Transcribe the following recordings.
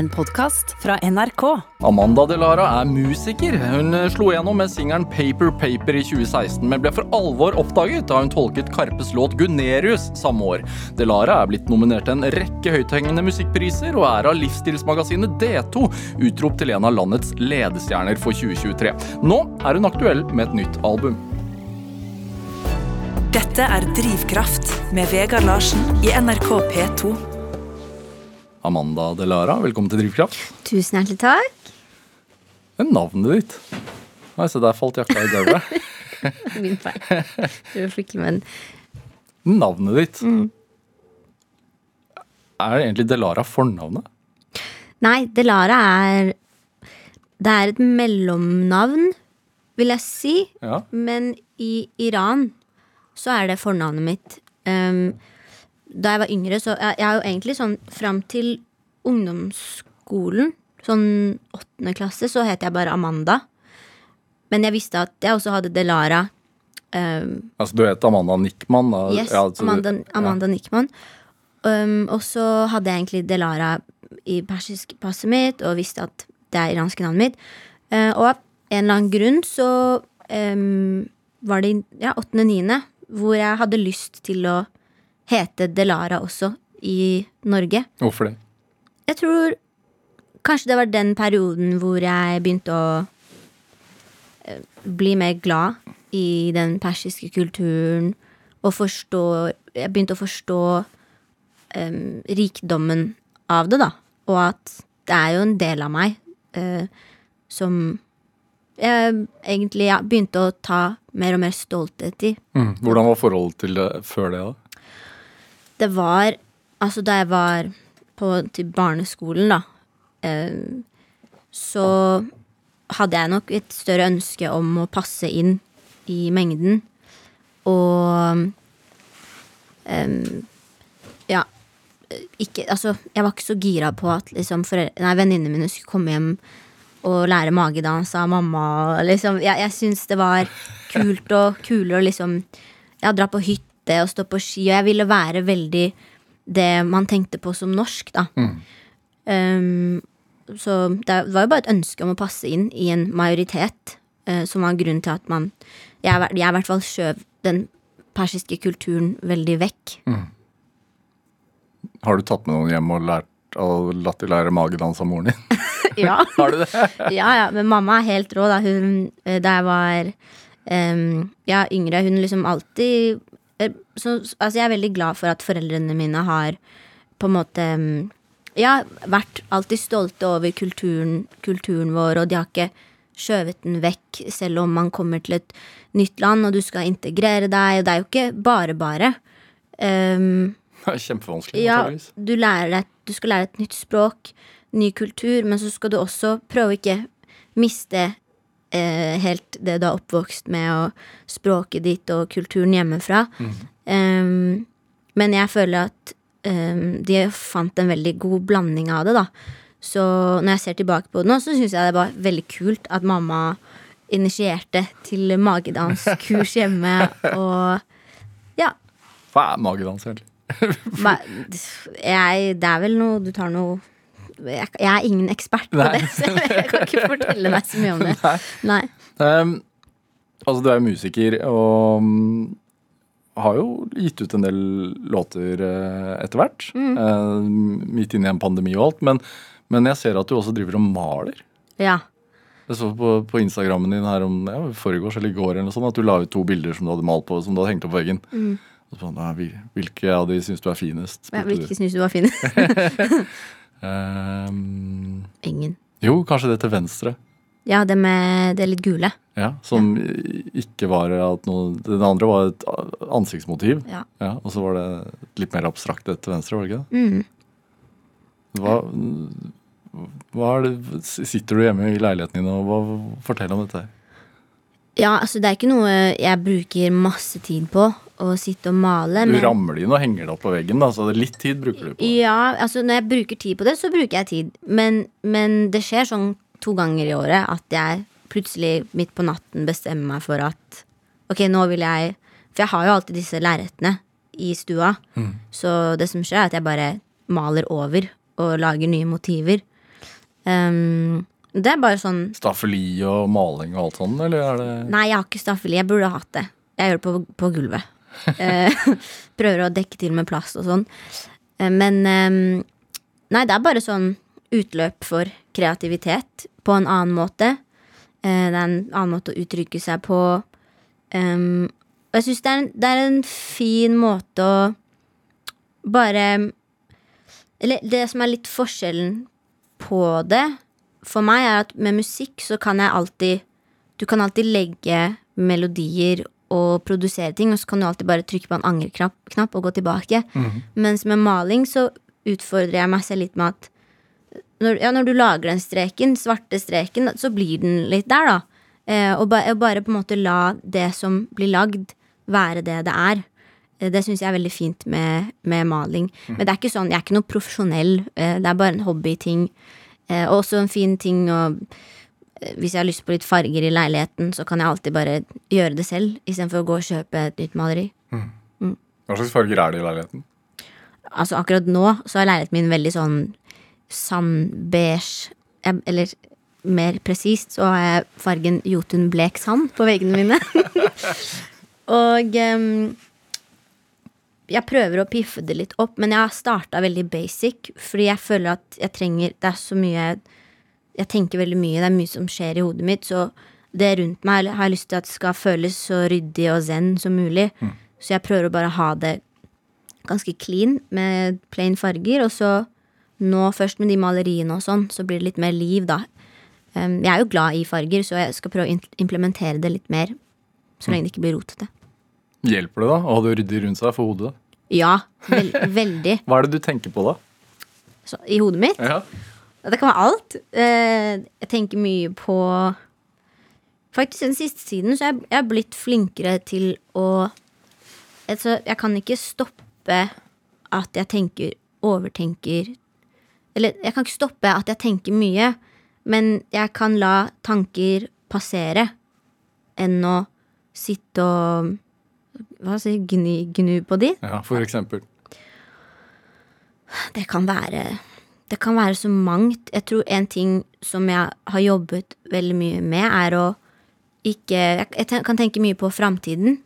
en podkast fra NRK. Amanda Delara er musiker. Hun slo gjennom med singelen Paper Paper i 2016, men ble for alvor oppdaget da hun tolket Karpes låt Gunerius samme år. Delara er blitt nominert til en rekke høythengende musikkpriser, og er av livsstilsmagasinet D2 utropt til en av landets ledestjerner for 2023. Nå er hun aktuell med et nytt album. Dette er Drivkraft med Vegard Larsen i NRK P2. Amanda Delara, velkommen til Drivkraft. Tusen hjertelig takk. Men navnet ditt Nei, se der falt jakka i gulvet. Min feil. Du er flink men. Navnet ditt Er det egentlig Delara fornavnet? Nei, Delara er Det er et mellomnavn, vil jeg si. Ja. Men i Iran så er det fornavnet mitt. Um, da jeg var yngre, så jeg, jeg er jo egentlig sånn fram til ungdomsskolen, sånn åttende klasse, så het jeg bare Amanda. Men jeg visste at jeg også hadde Delara. Um, Altså, du het Amanda Nickman? Da. Yes, Ja, altså, Amanda, ja. Nickman. Um, og så hadde jeg egentlig Delara i persisk passet mitt og visste at det er iranske navnet mitt. Uh, og av en eller annen grunn så um, var det ja, 8.-9. hvor jeg hadde lyst til å hete Delara også i Norge. Hvorfor det? Jeg tror kanskje det var den perioden hvor jeg begynte å eh, bli mer glad i den persiske kulturen og forstå Jeg begynte å forstå um, rikdommen av det, da. Og at det er jo en del av meg uh, som jeg egentlig ja, begynte å ta mer og mer stolthet i. Mm. Hvordan var forholdet til det før det? da? Det var Altså, da jeg var på, til barneskolen, da, eh, så hadde jeg nok et større ønske om å passe inn i mengden. Og em, ja. Ikke Altså, jeg var ikke så gira på at liksom venninnene mine skulle komme hjem og lære magedans av mamma. og Liksom, jeg jeg syns det var kult og kulere å liksom ja, dra på hytte og stå på ski, og jeg ville være veldig det man tenkte på som norsk, da. Um, så det var jo bare et ønske om å passe inn i en majoritet, uh, som var grunnen til at man Jeg, jeg i hvert fall skjøv den persiske kulturen veldig vekk. Har du tatt med noen hjem og lært og latt de lære magedans av moren din? ja. Har du det? ja, ja, men mamma er helt rå, da. Hun, eh, da jeg var um, ja, yngre, hun liksom alltid så, Altså, jeg er veldig glad for at foreldrene mine har på en måte Ja, vært alltid stolte over kulturen, kulturen vår, og de har ikke skjøvet den vekk, selv om man kommer til et nytt land, og du skal integrere deg, og det er jo ikke bare bare. Um, Det er kjempevanskelig. ja, du, deg, du skal lære et nytt språk, ny kultur, men så skal du også prøve å ikke miste eh, helt det du har oppvokst med, og språket ditt og kulturen hjemmefra. Em, men jeg føler at um, de fant en veldig god blanding av det, da. Så når jeg ser tilbake på det nå, så syns jeg det var veldig kult at mamma initierte til magedanskurs hjemme, og ja. Hva er magedans, egentlig? Jeg, det er vel noe Du tar noe jeg, jeg er ingen ekspert på Nei. det, så jeg kan ikke fortelle deg så mye om det. Nei. Um, altså, du er jo musiker og mm, har jo gitt ut en del låter eh, etter hvert. Mm. Uh, midt inne i en pandemi og alt. Men, men jeg ser at du også driver og maler. Ja. Jeg så på, på Instagrammen din her om ja, foregårs eller i går eller noe sånt, at du la ut to bilder som du hadde malt på, som du hadde hengt opp på veggen. Mm. Sånn, ja, hvilke av de syns du er finest? Jeg hvilke vil du. var fin. Ehm, Ingen. jo, kanskje det til venstre. Ja, det med det litt gule. Ja, Som ikke var at noe Den andre var et ansiktsmotiv. Ja. og så var det litt mer abstrakt det til venstre, var det ikke det? Mm. Hva, hva det, Sitter du hjemme i leiligheten din og hva, fortell om dette? her. Ja, altså det er ikke noe jeg bruker masse tid på å sitte og male. Du men- rammer det inn og henger det opp på veggen, da, så litt tid bruker du på det. Ja, altså når jeg bruker tid på det, så bruker jeg tid. Men, men det skjer sånn to ganger i året at jeg plutselig midt på natten bestemmer meg for at ok, nå vil jeg For jeg har jo alltid disse lerretene i stua. Så det som skjer, er at jeg bare maler over og lager nye motiver. Ehm, det er bare sånn Staffeli og maling og alt sånt, eller er det Nei, jeg har ikke staffeli. Jeg burde hatt det. Jeg gjør det på, på gulvet. Eh, prøver å dekke til med plast og sånn. Eh, men ehm, Nei, det er bare sånn utløp for kreativitet på en annen måte. Eh, det er en annen måte å uttrykke seg på. Ehm, og jeg syns det, en- det er en fin måte å bare Eller det som er litt forskjellen på det for meg, er at med musikk så kan jeg alltid Du kan alltid legge melodier og produsere ting, og så kan du alltid bare trykke på en angreknapp og gå tilbake. Mens med maling så utfordrer jeg meg selv litt med at når, ja, når du lager den streken, svarte streken, så blir den litt der, da. Eh, og, ba, og bare på en måte la det som blir lagd, være det det er. Eh, Det syns jeg er veldig fint med, med maling. Men det er ikke sånn, jeg er ikke noe profesjonell. eh, Det er bare en hobbyting. Eh, også en fin ting å eh, Hvis jeg har lyst på litt farger i leiligheten, så kan jeg alltid bare gjøre det selv, istedenfor å gå og kjøpe et nytt maleri. Hva slags farger er det i leiligheten? Altså akkurat nå så er leiligheten min veldig sånn sandbeige. Eller mer presist så har jeg fargen Jotun blek sand på veggene mine. Og em, jeg prøver å piffe det litt opp, men jeg har starta veldig basic. Fordi jeg føler at jeg trenger Det er så mye Jeg tenker veldig mye, det er mye som skjer i hodet mitt. Så det rundt meg har jeg lyst til at det skal føles så ryddig og zen som mulig. Så jeg prøver å bare ha det ganske clean med plain farger. Og så nå først med de maleriene og sånn, så blir det litt mer liv, da. Um, jeg er jo glad i farger, så jeg skal prøve å implementere det litt mer. Så lenge det ikke blir rotete. Hjelper det da å ha det ryddig rundt seg for hodet? Ja, vel, veldig. Hva er det du tenker på da? Så, I hodet mitt. Ja. Det kan være alt. Eh, jeg tenker mye på Faktisk den siste tiden så jeg, jeg er blitt flinkere til å altså, Jeg kan ikke stoppe at jeg tenker Overtenker Eller jeg kan ikke stoppe at jeg tenker mye, men jeg kan la tanker passere enn å sitte og Hva skal si gnu, gnu på de. ja, for eksempel. Det kan være Det kan være så mangt. Jeg tror en ting som jeg har jobbet veldig mye med, er å ikke Jeg jeg kan tenke mye på framtiden.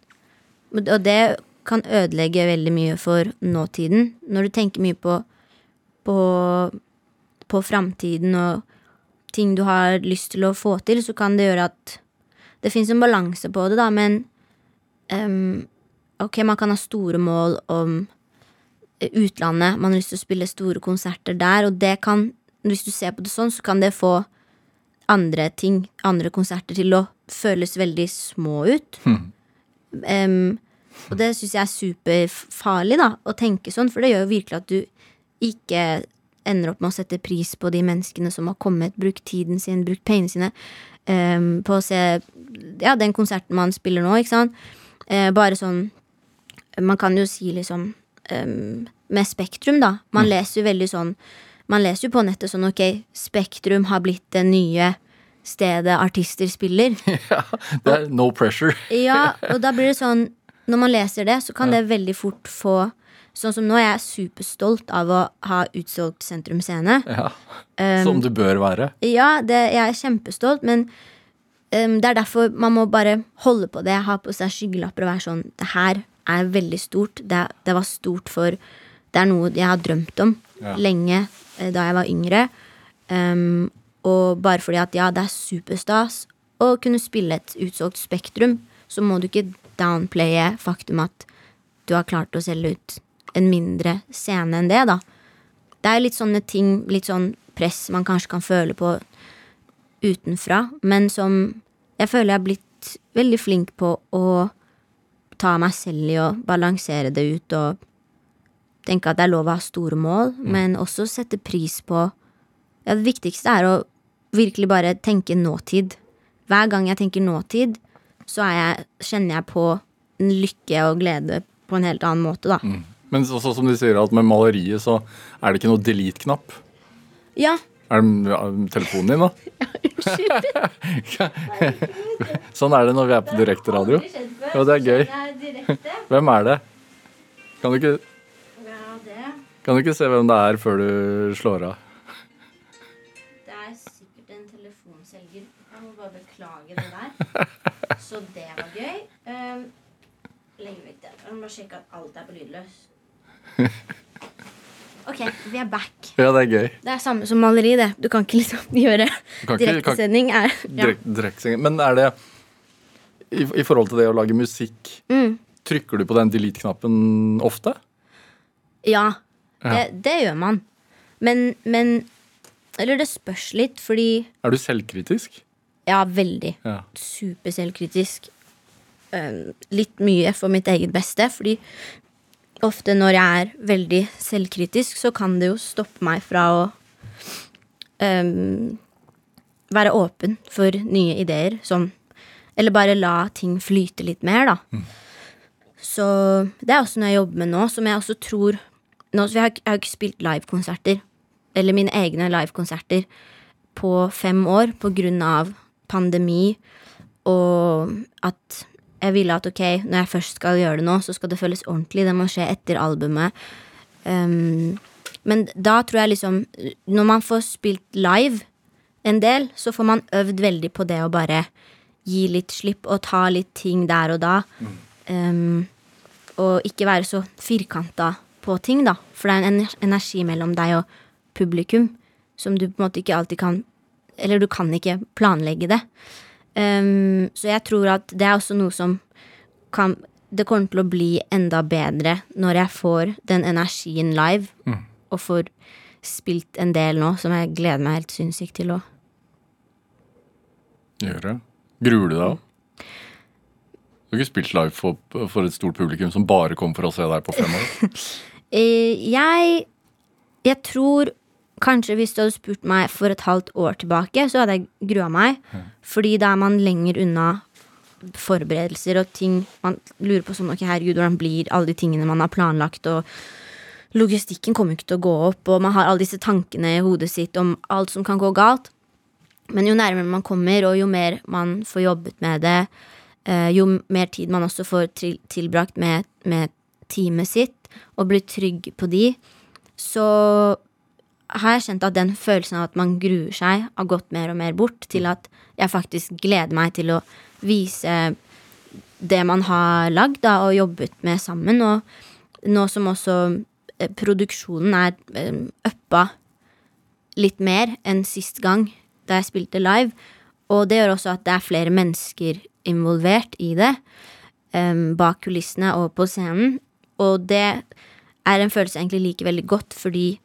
Og det kan ødelegge veldig mye for nåtiden. Når du tenker mye på på, på framtiden og ting du har lyst til å få til, så kan det gjøre at Det fins en balanse på det, da, men em, Ok, man kan ha store mål om utlandet. Man har lyst til å spille store konserter der, og det kan, hvis du ser på det sånn, så kan det få andre ting, andre konserter, til å føles veldig små ut. Em, og det syns jeg er superfarlig, da, å tenke sånn, for det gjør jo virkelig at du ikke ender opp med å sette pris på de menneskene som har kommet, brukt tiden sin, brukt pengene sine um, på å se ja, den konserten man spiller nå, ikke sant. Eh, bare sånn Man kan jo si liksom em, Med Spektrum, da. Man leser jo veldig sånn Man leser jo på nettet sånn ok, Spektrum har blitt det nye stedet artister spiller. Det er no pressure. Ja, og da blir det sånn Når man leser det, så kan det veldig fort få Sånn som nå, jeg er superstolt av å ha utsolgt Sentrum Scene. Ja. Som du bør være. Ja, det, jeg er kjempestolt, men um, det er derfor man må bare holde på det. Ha på seg skyggelapper og være sånn Det her er veldig stort. Det, det var stort for Det er noe jeg har drømt om Ja. lenge eh, da jeg var yngre. Um, og bare fordi at ja, det er superstas å kunne spille et utsolgt Spektrum, så må du ikke downplaye faktum at du har klart å selge ut en mindre scene enn det, da. Det er litt sånne ting, litt sånn press man kanskje kan føle på utenfra, men som jeg føler jeg har blitt veldig flink på å ta meg selv i å balansere det ut og tenke at det er lov å ha store mål, men også sette pris på Ja, det viktigste er å virkelig bare tenke nåtid. Hver gang jeg tenker nåtid, så jeg, kjenner jeg på en lykke og glede på en helt annen måte, da. Men også som de sier at med maleriet så er det ikke noe delete-knapp. Ja, Er det telefonen din, da? Ja, unnskyld. sånn er det når vi er på direkteradio. Ja, det er gøy. Hvem er det? Kan du ikke, kan du ikke se hvem det er før du slår av? Det er sikkert en telefonselger. Jeg må bare beklage det der. Så det var gøy. Um, Legg vekk det. Jeg må bare sjekke at alt er på lydløs. Ok, vi er back. Ja, det er gøy. Det er samme som maleri, det. Du kan ikke liksom gjøre direktesending. Ja. Direkt, men er det i, I forhold til det å lage musikk, Mm. trykker du på den delete-knappen ofte? ja, Ja. det, det gjør man. Men, men Eller det spørs litt, fordi Er du selvkritisk? Ja, veldig. Ja. Superselvkritisk. Litt mye for mitt eget beste, fordi ofte når jeg er veldig selvkritisk, så kan det jo stoppe meg fra å um, være åpen for nye ideer. Som, Eller bare la ting flyte litt mer, da. Så det er også noe jeg jobber med nå, som jeg også tror nå, Jeg har, jeg har ikke spilt livekonserter, eller mine egne livekonserter, på fem år på grunn av pandemi, og at jeg ville at ok, når jeg først skal gjøre det nå, så skal det føles ordentlig. Det må skje etter albumet. Um, men da tror jeg liksom Når man får spilt live en del, så får man øvd veldig på det å bare gi litt slipp og ta litt ting der og da. Um, og ikke være så firkanta på ting, da. For det er en energi mellom deg og publikum som du på en måte ikke alltid kan Eller du kan ikke planlegge det. Um, så jeg tror at det er også noe som kan Det kommer til å bli enda bedre når jeg får den energien live, og får spilt en del nå som jeg gleder meg helt sinnssykt til å Gjør det. Gruer du deg òg? Du har ikke spilt live for, for et stort publikum som bare kom for å se deg på fem år? Eh, jeg Jeg tror kanskje hvis du hadde spurt meg for et halvt år tilbake, så hadde jeg grua meg. Fordi da er man lenger unna forberedelser og ting Man lurer på sånn, ok, herregud, hvordan blir alle de tingene man har planlagt, og logistikken kommer ikke til å gå opp, og man har alle disse tankene i hodet sitt om alt som kan gå galt. Men jo nærmere man kommer, og jo mer man får jobbet med det, eh, jo mer tid man også får tilbrakt med, med teamet sitt, og blir trygg på de, så har jeg kjent at den følelsen av at man gruer seg, har gått mer og mer bort, til at jeg faktisk gleder meg til å vise det man har lagd og jobbet med sammen. Og nå som også eh, produksjonen er eh, uppa litt mer enn sist gang da jeg spilte live. Og det gjør også at det er flere mennesker involvert i det. em, bak kulissene og på scenen. Og det er en følelse jeg egentlig liker veldig godt, fordi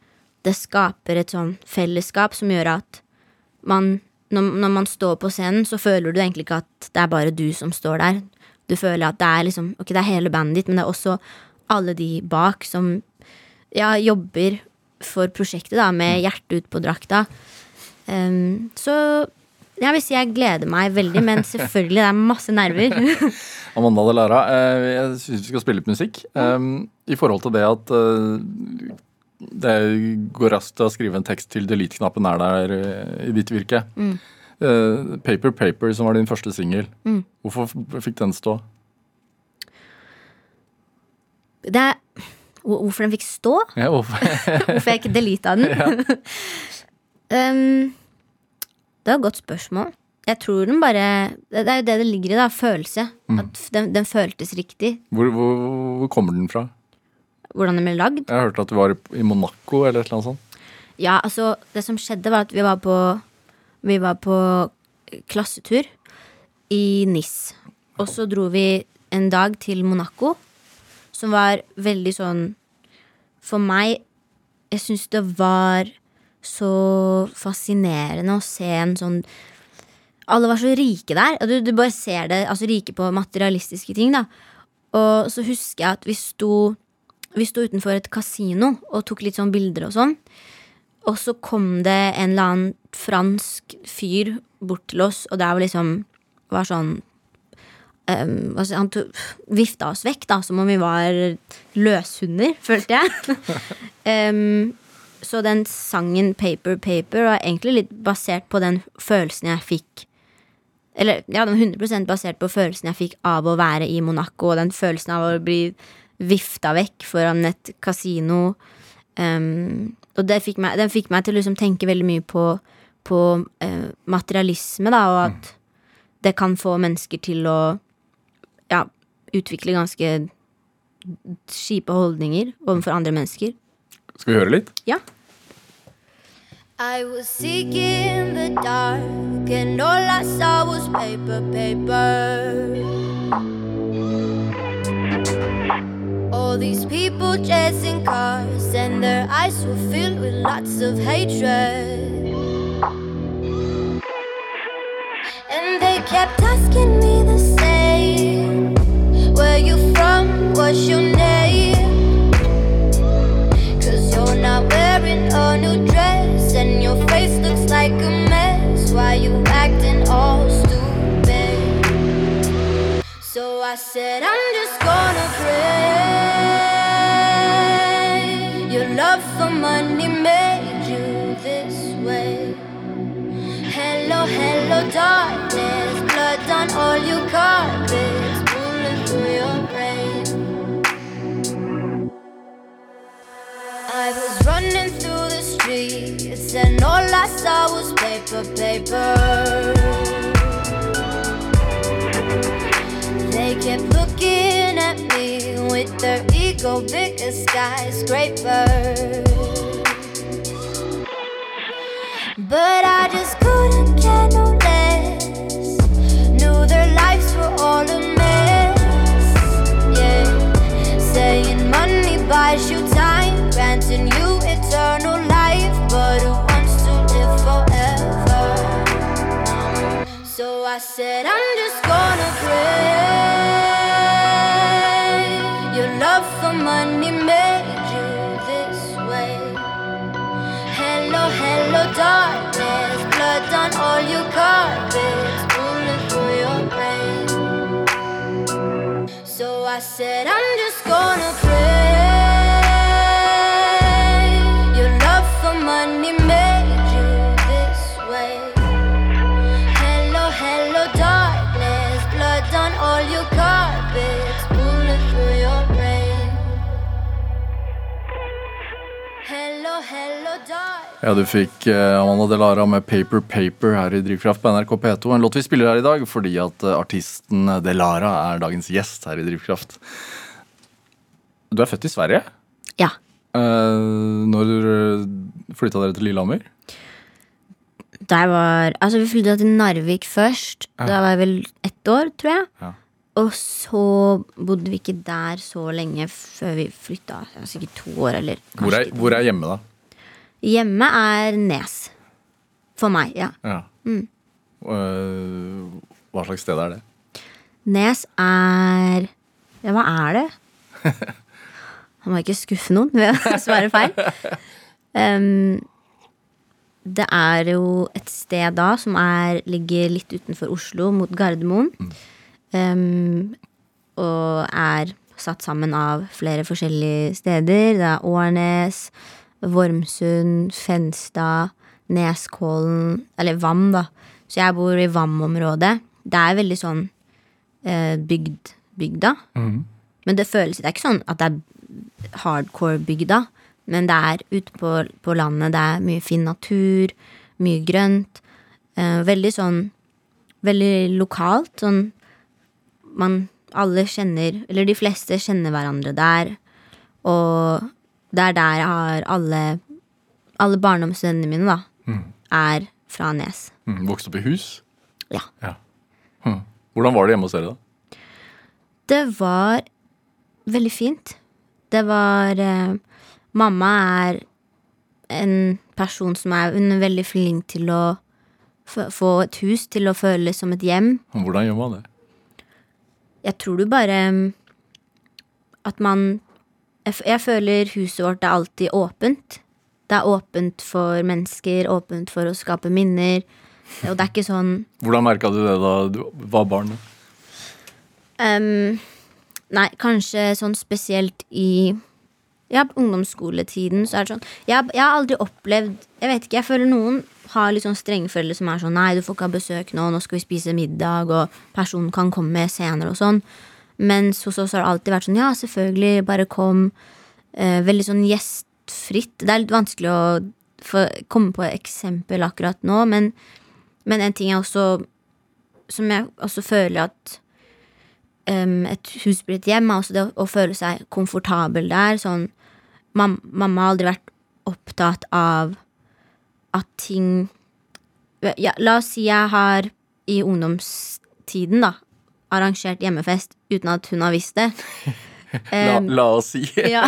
det skaper et sånn fellesskap som gjør at man når, når man står på scenen, så føler du egentlig ikke at det er bare du som står der. Du føler at det er liksom Ok, det er hele bandet ditt, men det er også alle de bak som ja, jobber for prosjektet, da, med hjertet ut på drakta. Um, så jeg vil si jeg gleder meg veldig, men selvfølgelig, det er masse nerver. Amanda De Lara, eh, jeg syns vi skal spille litt musikk. Um, I forhold til det at eh, det går raskt å skrive en tekst til delete-knappen er der eh, i ditt virke. Eh, Paper Paper, som var din første singel, hvorfor fikk den stå? Det er Hvorfor den fikk stå? Ja, hvorfor? Hvorfor jeg ikke deleta den? um, det er et godt spørsmål. Jeg tror den bare Det er jo det det ligger i, da. Følelse. At den, den føltes riktig. Hvor, hvor, hvor kommer den fra? Hvordan den ble lagd. Jeg hørte at du var i Monaco eller et eller annet sånt. Ja, altså, det som skjedde, var at vi var på Vi var på klassetur i NIS. Og så dro vi en dag til Monaco, som var veldig sånn For meg Jeg syns det var så fascinerende å se en sånn Alle var så rike der. Og du, du bare ser det, altså rike på materialistiske ting, da. Og så husker jeg at vi sto Vi sto utenfor et kasino og tok litt sånn bilder og sånn. Og så kom det en eller annen fransk fyr bort til oss, og det var liksom var sånn um, altså, Han to, vifta oss vekk, da, som om vi var løshunder, følte jeg. um, så den sangen Paper Paper var egentlig litt basert på den følelsen jeg fikk Eller ja, den var 100% basert på følelsen jeg fikk av å være i Monaco, og den følelsen av å bli vifta vekk foran et kasino. Um, og det fikk meg, den fikk meg til å liksom tenke veldig mye på, på uh, materialisme, da, og at det kan få mennesker til å ja, utvikle ganske kjipe holdninger overfor andre mennesker. Skal vi høre litt? Ja. I was sick in the dark, and all I saw was paper, paper. All these people chasing cars, and their eyes were filled with lots of hatred. And they kept asking me the same Where you from? What's your name? Cause you're not wearing a new dress And your face looks like a mess Why you acting all stupid? So I said I'm just gonna pray love for money made you this way Hello, hello, darkness Blood on all your carpets Pulling through your brain I was running through the streets and all I saw was paper, paper. They kept looking at me with their ego big as skyscrapers. But I just couldn't get no less. Knew their lives were all a mess. Yeah, saying money buys you time, granting you eternal life. But who wants to live forever? So I said, I'm just gonna pray. Money made you this way. Hello, hello, darkness. Blood on all your carpets, pulling through your brain. So I said, I'm just gonna Ja, du fikk eh, Amanda Delara med Paper Paper her i Drivkraft på NRK P2. En låt vi spiller her i dag fordi at eh, artisten Delara er dagens gjest her i Drivkraft. Du er født i Sverige. Ja. Eh, når flytta dere til Lillehammer? Da jeg var Altså, vi flytta til Narvik først. Da var jeg vel ett år, tror jeg. Ja. Og så bodde vi ikke der så lenge før vi flytta. Sikkert to år, eller Hvor kanskje er, hvor er hjemme, da? Hjemme er Nes. For meg, ja. Ja. Mm. hva slags sted er det? Nes er Ja, hva er det? Han må ikke skuffe noen ved å svare feil. Um, det er jo et sted da som er, ligger litt utenfor Oslo, mot Gardermoen. Um, og er satt sammen av flere forskjellige steder. Det er Årnes, Vormsund, Fenstad, Neskålen Eller Vam, da. Så jeg bor i Vam-området. Det er veldig sånn eh, bygd, bygda. Men det føles Det er ikke sånn at det er hardcore bygda. Men det er ute på, på landet. Det er mye fin natur, mye grønt. Eh, veldig sånn Veldig lokalt. Sånn man alle kjenner Eller de fleste kjenner hverandre der. Og det er der jeg har alle Alle barndomsvennene mine, da. Er fra Nes. Mm, vokste opp i hus? Ja. Hm. Hvordan var det hjemme hos dere, da? Det var veldig fint. Det var eh, Mamma er en person som er er veldig flink til å få et hus til å føles som et hjem. Hvordan gjør man det? Jeg tror du bare mm, At man jeg, jeg føler huset vårt er alltid åpent. Det er åpent for mennesker, åpent for å skape minner. Og det er ikke sånn Hvordan merka du det da du var barn? Ehm, nei, kanskje sånn spesielt i ja, ungdomsskoletiden så er det sånn jeg, jeg har aldri opplevd Jeg vet ikke, jeg føler noen har litt sånn strenge foreldre som er sånn Nei, du får ikke ha besøk nå, nå skal vi spise middag, og personen kan komme senere og sånn. Mens hos oss har det alltid vært sånn Ja, selvfølgelig, bare kom. Eh, veldig sånn gjestfritt. Det er litt vanskelig å få komme på et eksempel akkurat nå, men, men en ting jeg også Som jeg også føler at um, et hus blir et hjem, er også det å, å føle seg komfortabel der. Sånn mam, Mamma har aldri vært opptatt av at ting ja, La oss si jeg har i ungdomstiden, da, arrangert hjemmefest uten at hun har visst det. La, Um, la oss si. ja,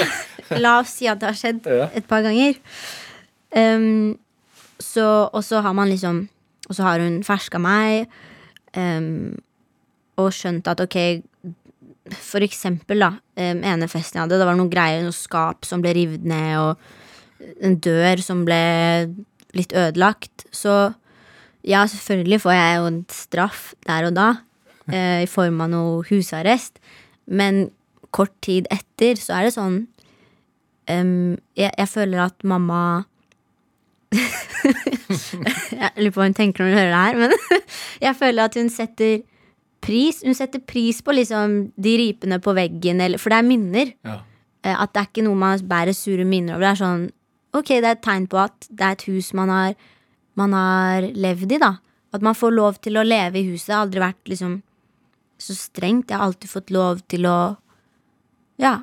la oss si at det har skjedd Ja. et par ganger. Um, så, og så har man liksom Og så har hun ferska meg um, og skjønt at ok For eksempel, da. Um, ene festen jeg hadde, det var noen greier, noe skap som ble revet ned, og en dør som ble litt ødelagt. Så ja, selvfølgelig får jeg jo en straff der og da, eh, i form av noe husarrest. Men kort tid etter så er det sånn um, jeg, jeg føler at mamma Jeg lurer på hva hun tenker når hun hører det her, men jeg føler at hun setter pris Hun setter pris på liksom de ripene på veggen, eller, for det er minner. Ja. Eh, At det er ikke noe man bærer sure minner over. Det er sånn Ok, det er et tegn på at det er et hus man har, man har levd i, da. At man får lov til å leve i huset. Det har aldri vært liksom så strengt. Jeg har alltid fått lov til å ja,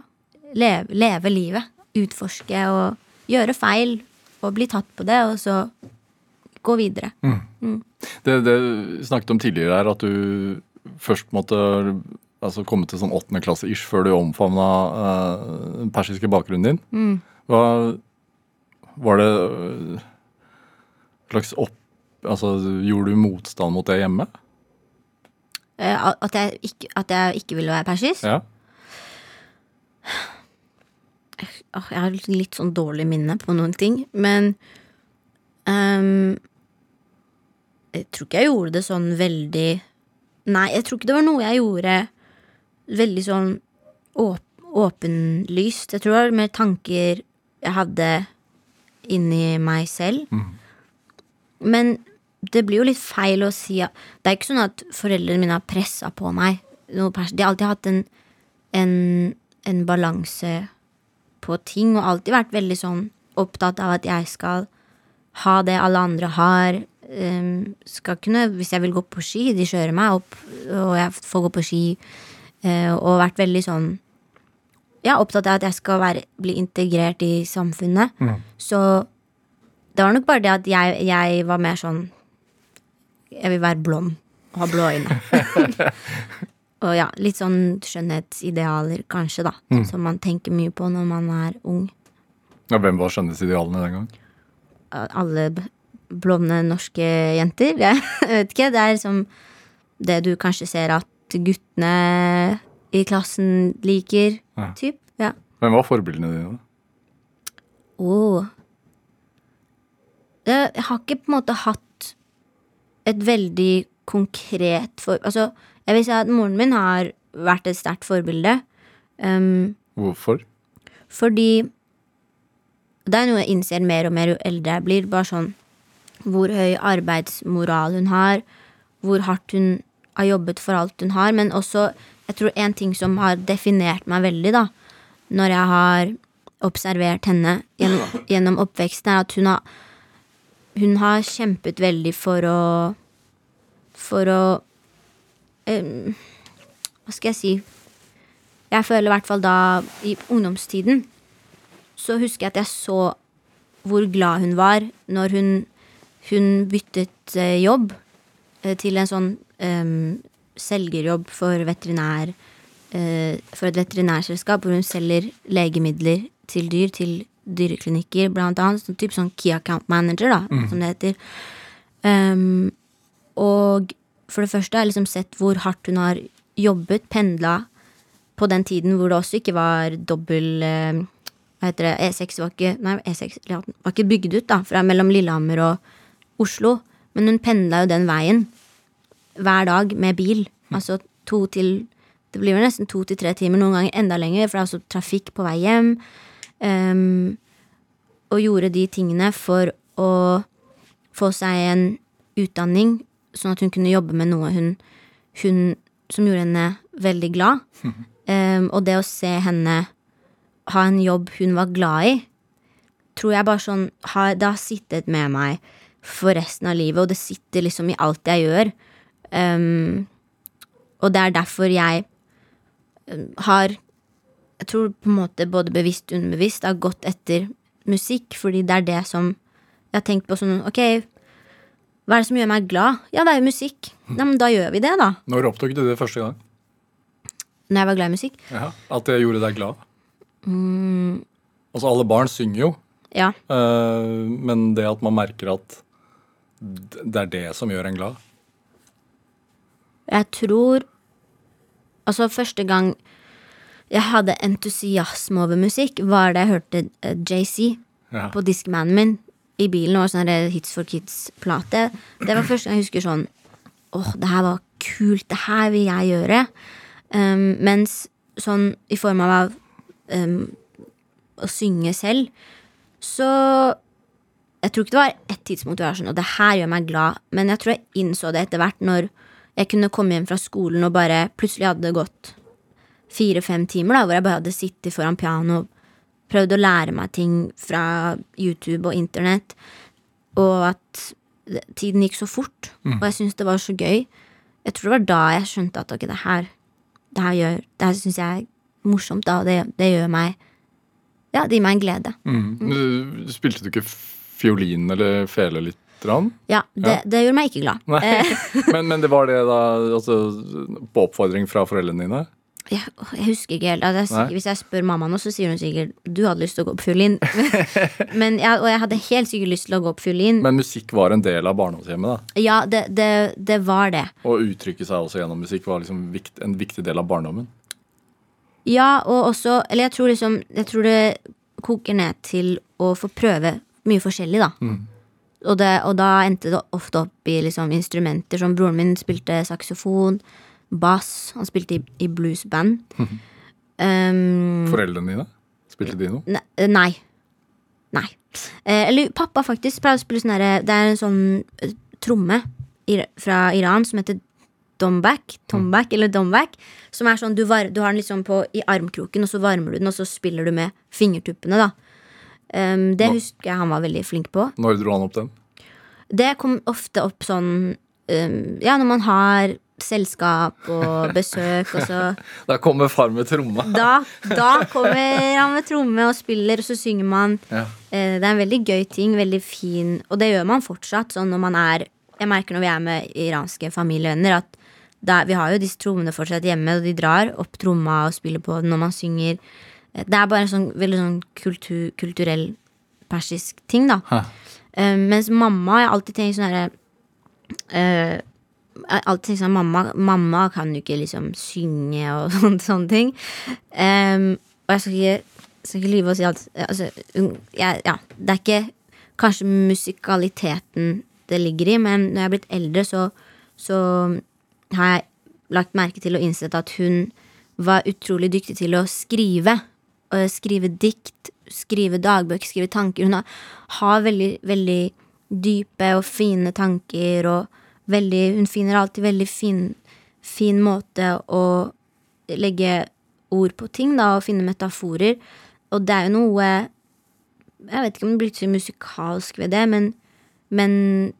leve, leve livet. Utforske og gjøre feil. Og bli tatt på det, og så gå videre. Det, det vi snakket om tidligere her, at du først måtte altså, komme til sånn åttende klasse ish før du omfavna uh, den persiske bakgrunnen din. Hva var det øh, slags opp... Altså, gjorde du motstand mot det hjemme? Eh, At jeg ikke, at jeg ikke ville være persisk. Ja. Jeg har litt sånn dårlig minne på noen ting, men um, Jeg tror ikke jeg gjorde det sånn veldig Nei, jeg tror ikke det var noe jeg gjorde veldig sånn åp åpenlyst. Jeg tror det var mer tanker jeg hadde inni meg selv. Men det blir jo litt feil å si at Det er ikke sånn at foreldrene mine har pressa på meg. Noe De har alltid hatt en, en, en balanse på ting, og alltid vært veldig sånn opptatt av at jeg skal ha det alle andre har. Um, skal kunne, Hvis jeg vil gå på ski, de kjører meg opp, og jeg får gå på ski. Uh, og vært veldig sånn Ja, opptatt av at jeg skal være, bli integrert i samfunnet. Så det var nok bare det at jeg, jeg var mer sånn Jeg vil være blond og ha blå øyne. og ja, litt sånn skjønnhetsidealer, kanskje, da. Som man tenker mye på når man er ung. ja hvem var skjønnhetsidealene den gang? Alle blonde norske jenter. Jeg vet ikke. Det er liksom det du kanskje ser at guttene i klassen liker. Ja. Typ. Ja. Hvem var forbildene dine? Åh. oh. jeg har ikke på en måte hatt et veldig konkret for... Altså, jeg vil si at moren min har vært et sterkt forbilde. Um, Hvorfor? fordi det er noe jeg innser mer og mer jo eldre jeg blir. Bare sånn hvor høy arbeidsmoral hun har, hvor hardt hun har jobbet for alt hun har. Men også, jeg tror en ting som har definert meg veldig, da, når jeg har observert henne gjennom, gjennom oppveksten, er at hun har Hun har kjempet veldig for å For å um, Hva skal jeg si? Jeg føler i hvert fall da, i ungdomstiden, så husker jeg at jeg så hvor glad hun var når hun, hun byttet eh, jobb eh, til en sånn um, selgerjobb for veterinær eh, For et veterinærselskap hvor hun selger legemidler til dyr til dyreklinikker, blant annet. Sånn, typ sånn Key Account Manager, da, som det heter. Um, og for det første har jeg liksom sett hvor hardt hun har jobbet, pendla, på den tiden hvor det også ikke var dobbel eh, Hva heter det? E6 var ikke, nei, E6 ja, var ikke bygd ut, da, fra mellom Lillehammer og Oslo. Men hun pendla jo den veien hver dag med bil. Altså to til Det blir vel nesten to til tre timer, noen ganger enda lenger, for det er også trafikk på vei hjem. Ehm, og gjorde de tingene for å få seg en utdanning, sånn at hun kunne jobbe med noe hun, hun som gjorde henne veldig glad. Um, og det å se henne ha en jobb hun var glad i, tror jeg bare sånn har, Det har sittet med meg for resten av livet, og det sitter liksom i alt jeg gjør. Um, og det er derfor jeg um, har Jeg tror på en måte både bevisst og underbevisst har gått etter musikk, fordi det er det som Jeg har tenkt på sånn Ok, hva er det som gjør meg glad? Ja, det er jo musikk. Ja, men da gjør vi det, da. Når opptok du det første gang? Når jeg var glad i musikk. Ja, At det gjorde deg glad? Altså, alle barn synger jo, Ja. Uh, men det at man merker at det er det som gjør en glad Jeg tror Altså, første gang jeg hadde entusiasme over musikk, var da jeg hørte uh, JC Ja. på Discmanen min i bilen. Og sånn Hits for Kids-plate. Det var første gang jeg husker sånn Åh, det her var kult. Det her vil jeg gjøre. Um, mens sånn i form av um, å synge selv, så Jeg tror ikke det var ett tidspunkt hvor jeg var sånn Og det her gjør meg glad. Men jeg tror jeg innså det etter hvert når jeg kunne komme hjem fra skolen og bare plutselig hadde det gått fire-fem timer, da, hvor jeg bare hadde sittet foran piano og prøvd å lære meg ting fra YouTube og internett, og at tiden gikk så fort, og jeg syntes det var så gøy. Jeg tror det var da jeg skjønte at ok, det her det her gjør Det her syns jeg er morsomt, da, og det, det gjør meg Ja, det gir meg en glede. Mm. Mm. Spilte du ikke fiolin eller fele litt? Rann? Ja, det, Ja. det gjorde meg ikke glad. Nei. Men, men det var det da altså, på oppfordring fra foreldrene dine? Jeg, jeg husker ikke helt. Altså, jeg, hvis jeg spør mamma nå, så sier hun sikkert du hadde lyst til å gå på fiolin. Men, ja, og jeg hadde helt sikkert lyst til å gå på fiolin. Men musikk var en del av barndomshjemmet? da Ja, det, det, det var det. Å uttrykke seg også gjennom musikk var liksom vikt, en viktig del av barndommen? Ja, og også Eller jeg tror liksom Jeg tror det koker ned til å få prøve mye forskjellig, da. Og, det, og da endte det ofte opp i liksom instrumenter som broren min spilte saksofon, bass, han spilte i, i bluesband. um, Foreldrene dine? Spilte de noe? Eh, Nei. Nei. Eh, eller pappa faktisk pleier å spille sånn herre Det er en sånn eh, tromme fra Iran som heter dombak. Tombak eller dombak. Som er sånn du, var, du har den liksom på, i armkroken, og så varmer du den, og så spiller du med fingertuppene, da. Um, det Nå. husker jeg han var veldig flink på. Når dro han opp den? Det kom ofte opp sånn um, Ja, når man har selskap og besøk, og så Da kommer far med tromme. da, da kommer han med tromme og spiller, og så synger man. Ja. Eh, Det er en veldig gøy ting, veldig fin, og det gjør man fortsatt. Sånn når man er Jeg merker når vi er med iranske familievenner, at da, vi har jo disse trommene fortsatt hjemme, og de drar opp tromma og spiller på når man synger. Eh, Det er bare en sånn veldig sånn kultur, kulturell persisk ting, da. Hæ. Eh, mens mamma Jeg har alltid tenkt sånn herre alltid sånn mamma, mamma kan jo ikke liksom synge og sånne, sånne ting. Um, og jeg skal ikke, skal ikke lyve og si at altså, jeg, ja, Det er ikke kanskje musikaliteten det ligger i, men når jeg er blitt eldre, så, så har jeg lagt merke til og innsett at hun var utrolig dyktig til å skrive. Skrive dikt, skrive dagbøker, skrive tanker. Hun har, har veldig, veldig dype og fine tanker, og veldig, hun finner alltid veldig fin, fin måte å legge ord på ting, da, og finne metaforer. Og det er jo noe Jeg vet ikke om det blir så musikalsk ved det, men, men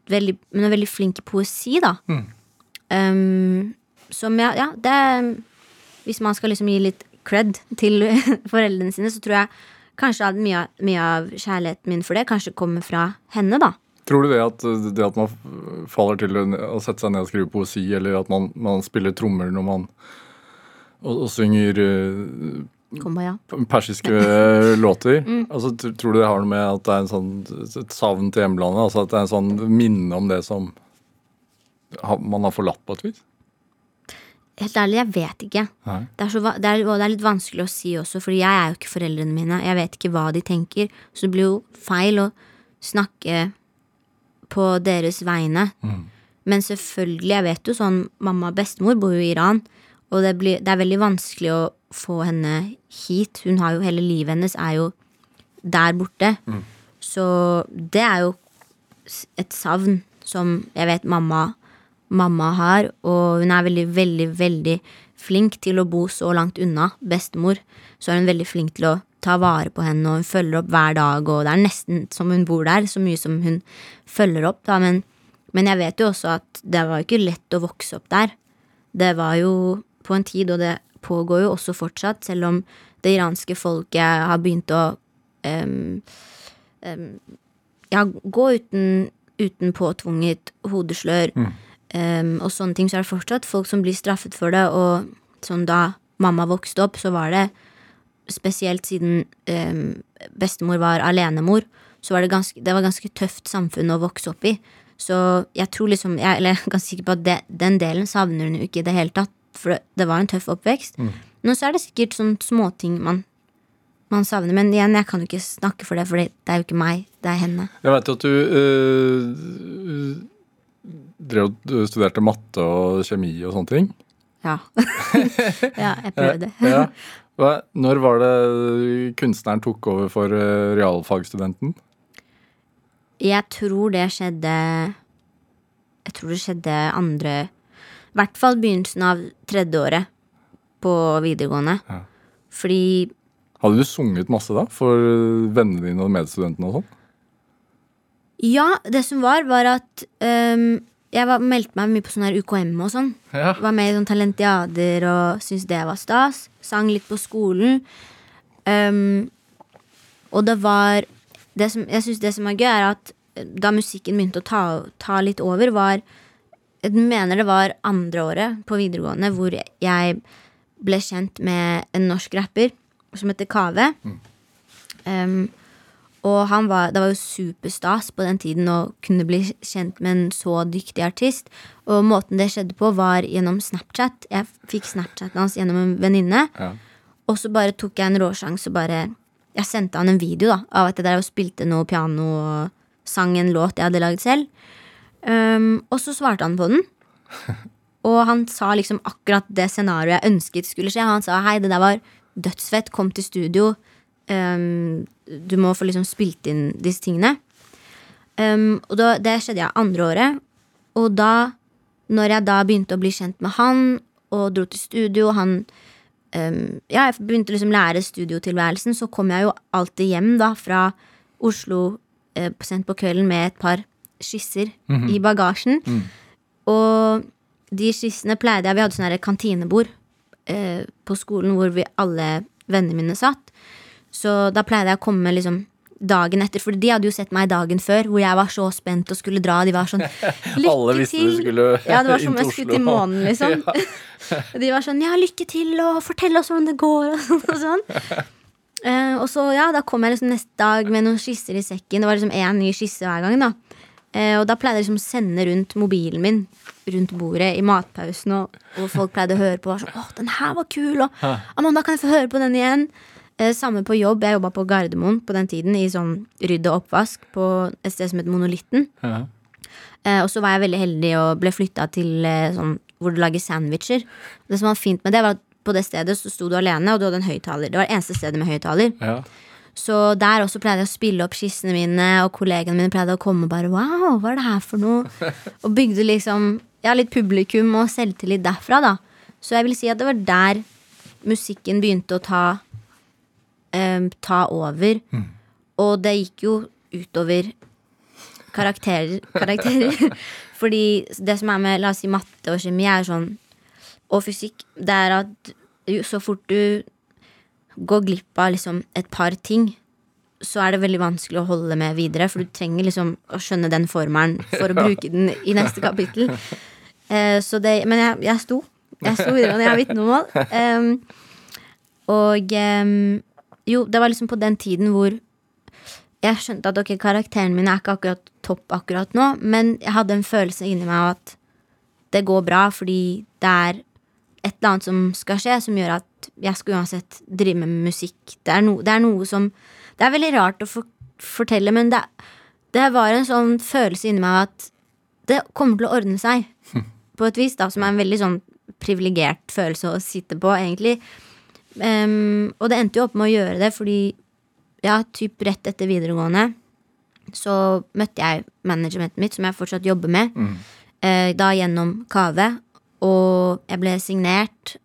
veldig, hun er veldig flink i poesi, da. Um, som ja, ja, det Hvis man skal liksom gi litt cred til foreldrene sine, så tror jeg kanskje mye, mye av kjærligheten min for det kanskje kommer fra henne, da. Tror du det at, det at man faller til å sette seg ned og skrive poesi, eller at man, man spiller trommer når man og, og synger uh, ja. persiske låter. låter altså, Tror du det har noe med at det er en sånn, et savn til hjemlandet? Altså at det er en sånn minne om det som man har forlatt på et vis? Helt ærlig, jeg vet ikke. Det er, så, det, er, det er litt vanskelig å si også, Fordi jeg er jo ikke foreldrene mine. Jeg vet ikke hva de tenker. Så det blir jo feil å snakke på deres vegne. Men selvfølgelig, jeg vet jo sånn Mamma og bestemor bor jo i Iran, og det, blir, det er veldig vanskelig å få henne hit. Hun har jo Hele livet hennes er jo der borte. Så det er jo et savn som jeg vet mamma mamma har, og hun er veldig, veldig, veldig flink til å bo så langt unna bestemor. Så er hun veldig flink til å tar vare på henne, og hun følger opp hver dag, og det er nesten som hun bor der, så mye som hun følger opp, da, men, men jeg vet jo også at det var jo ikke lett å vokse opp der. Det var jo på en tid, og det pågår jo også fortsatt, selv om det iranske folket har begynt å um, um, ja, gå uten, uten påtvunget hodeslør em, og sånne ting, så er det fortsatt folk som blir straffet for det, og sånn da mamma vokste opp, så var det spesielt siden eh, bestemor var alenemor, så var det ganske, det var ganske tøft samfunn å vokse opp i. Så jeg tror liksom, jeg, eller jeg er ganske sikker på at det, den delen savner hun jo ikke i det hele tatt, for det, det var en tøff oppvekst. Nå så er det sikkert sånn småting man, man savner, men igjen, jeg kan jo ikke snakke for det, for det er jo ikke meg, det er henne. Jeg veit at du øh, drev og studerte matte og kjemi og sånne ting. Ja. ja, jeg prøvde. Ja. Når var det kunstneren tok over for realfagstudenten? realfagsstudenten? Jeg tror det skjedde Jeg tror det skjedde andre I hvert fall begynnelsen av tredje året på videregående. Ja. Fordi Hadde du sunget masse da for øh, vennene dine og medstudentene og sånn? Ja, det som var, var at øhm, jeg var, meldte meg mye på sånn her UKM og sånn. Ja. Var med i sånn talentiader og syntes det var stas. Sang litt på skolen. Um, og det var det som, Jeg syns det som var gøy, er at da musikken begynte å ta, ta litt over, var Jeg mener det var andre året på videregående hvor jeg ble kjent med en norsk rapper som heter Kave. Um, og han var, det var jo superstas på den tiden å kunne bli kjent med en så dyktig artist. Og måten det skjedde på, var gjennom Snapchat. Jeg fikk Snapchaten hans gjennom en venninne. Ja. Og så bare tok jeg en råsjanse og bare Jeg sendte han en video da av at jeg der spilte noe piano og sang en låt jeg hadde laget selv. Um, og så svarte han på den. Og han sa liksom akkurat det scenarioet jeg ønsket skulle skje. Han sa hei, det der var dødsfett, kom til studio. Um, du må få liksom spilt inn disse tingene. Um, og da, det skjedde jeg andre året. Og da, når jeg da begynte å bli kjent med han, og dro til studio, han um, Ja, jeg begynte liksom lære studiotilværelsen, så kom jeg jo alltid hjem da fra Oslo eh, sent på kvelden med et par skisser i bagasjen. Og de skissene pleide jeg Vi hadde sånn kantinebord eh, på skolen hvor vi alle vennene mine satt. Så da pleide jeg å komme liksom dagen etter, for de hadde jo sett meg dagen før, hvor jeg var så spent og skulle dra. De var sånn Lykke Alle visste du til! skulle Ja, det var som jeg skulle til månen, liksom. De var sånn Ja, lykke til, og fortell oss hvordan det går, og sånn. Og sånn. Eh, og så, ja, da kom jeg liksom neste dag med noen skisser i sekken. Det var liksom én ny skisse hver gang, da. uh, og da pleide jeg liksom å sende rundt mobilen min rundt bordet i matpausen, og, og folk pleide å høre på. Var sånn, Åh, den her var kul, og Amanda, kan jeg få høre på den igjen? Eh, samme på jobb. Jeg jobba på Gardermoen på den tiden, i sånn rydd og oppvask på et sted som het Monolitten. Ja. Eh, og så var jeg veldig heldig og ble flytta til eh, sånn hvor du lager sandwicher. Det som var fint med det, var at på det stedet så sto du alene, og du hadde en høyttaler. Det var det eneste stedet med høyttaler. Ja. Så der også pleide jeg å spille opp skissene mine, og kollegene mine pleide å komme og bare Wow, hva er det her for noe? Og bygde liksom ja, litt publikum og selvtillit derfra, da. Så jeg vil si at det var der musikken begynte å ta em, Ta over. Og det gikk jo utover karakterer. karakterer. Fordi det som er med la oss si, matte og kjemi, er sånn og fysikk, det er at så fort du går glipp av liksom et par ting, så er det veldig vanskelig å holde med videre, for du trenger liksom å skjønne den formelen for å bruke den i neste kapittel. Eh, så det, men jeg, jeg sto. Jeg sto videre, og jeg har vitnemål. Um, og em, jo, det var liksom på den tiden hvor jeg skjønte at ok, karakteren min er ikke akkurat topp akkurat nå, men jeg hadde en følelse inni meg av at det går bra, fordi det er et eller annet som skal skje, som gjør at jeg skal uansett drive med musikk. Det er, no, det er noe som Det er veldig rart å for, fortelle, men det, det var en sånn følelse inni meg av at det kommer til å ordne seg. På et vis, da, som er en veldig sånn privilegert følelse å sitte på, egentlig. Em, og det endte jo opp med å gjøre det, fordi ja, typ rett etter videregående så møtte jeg managementet mitt, som jeg fortsatt jobber med, eh, da gjennom Kave. Og jeg ble signert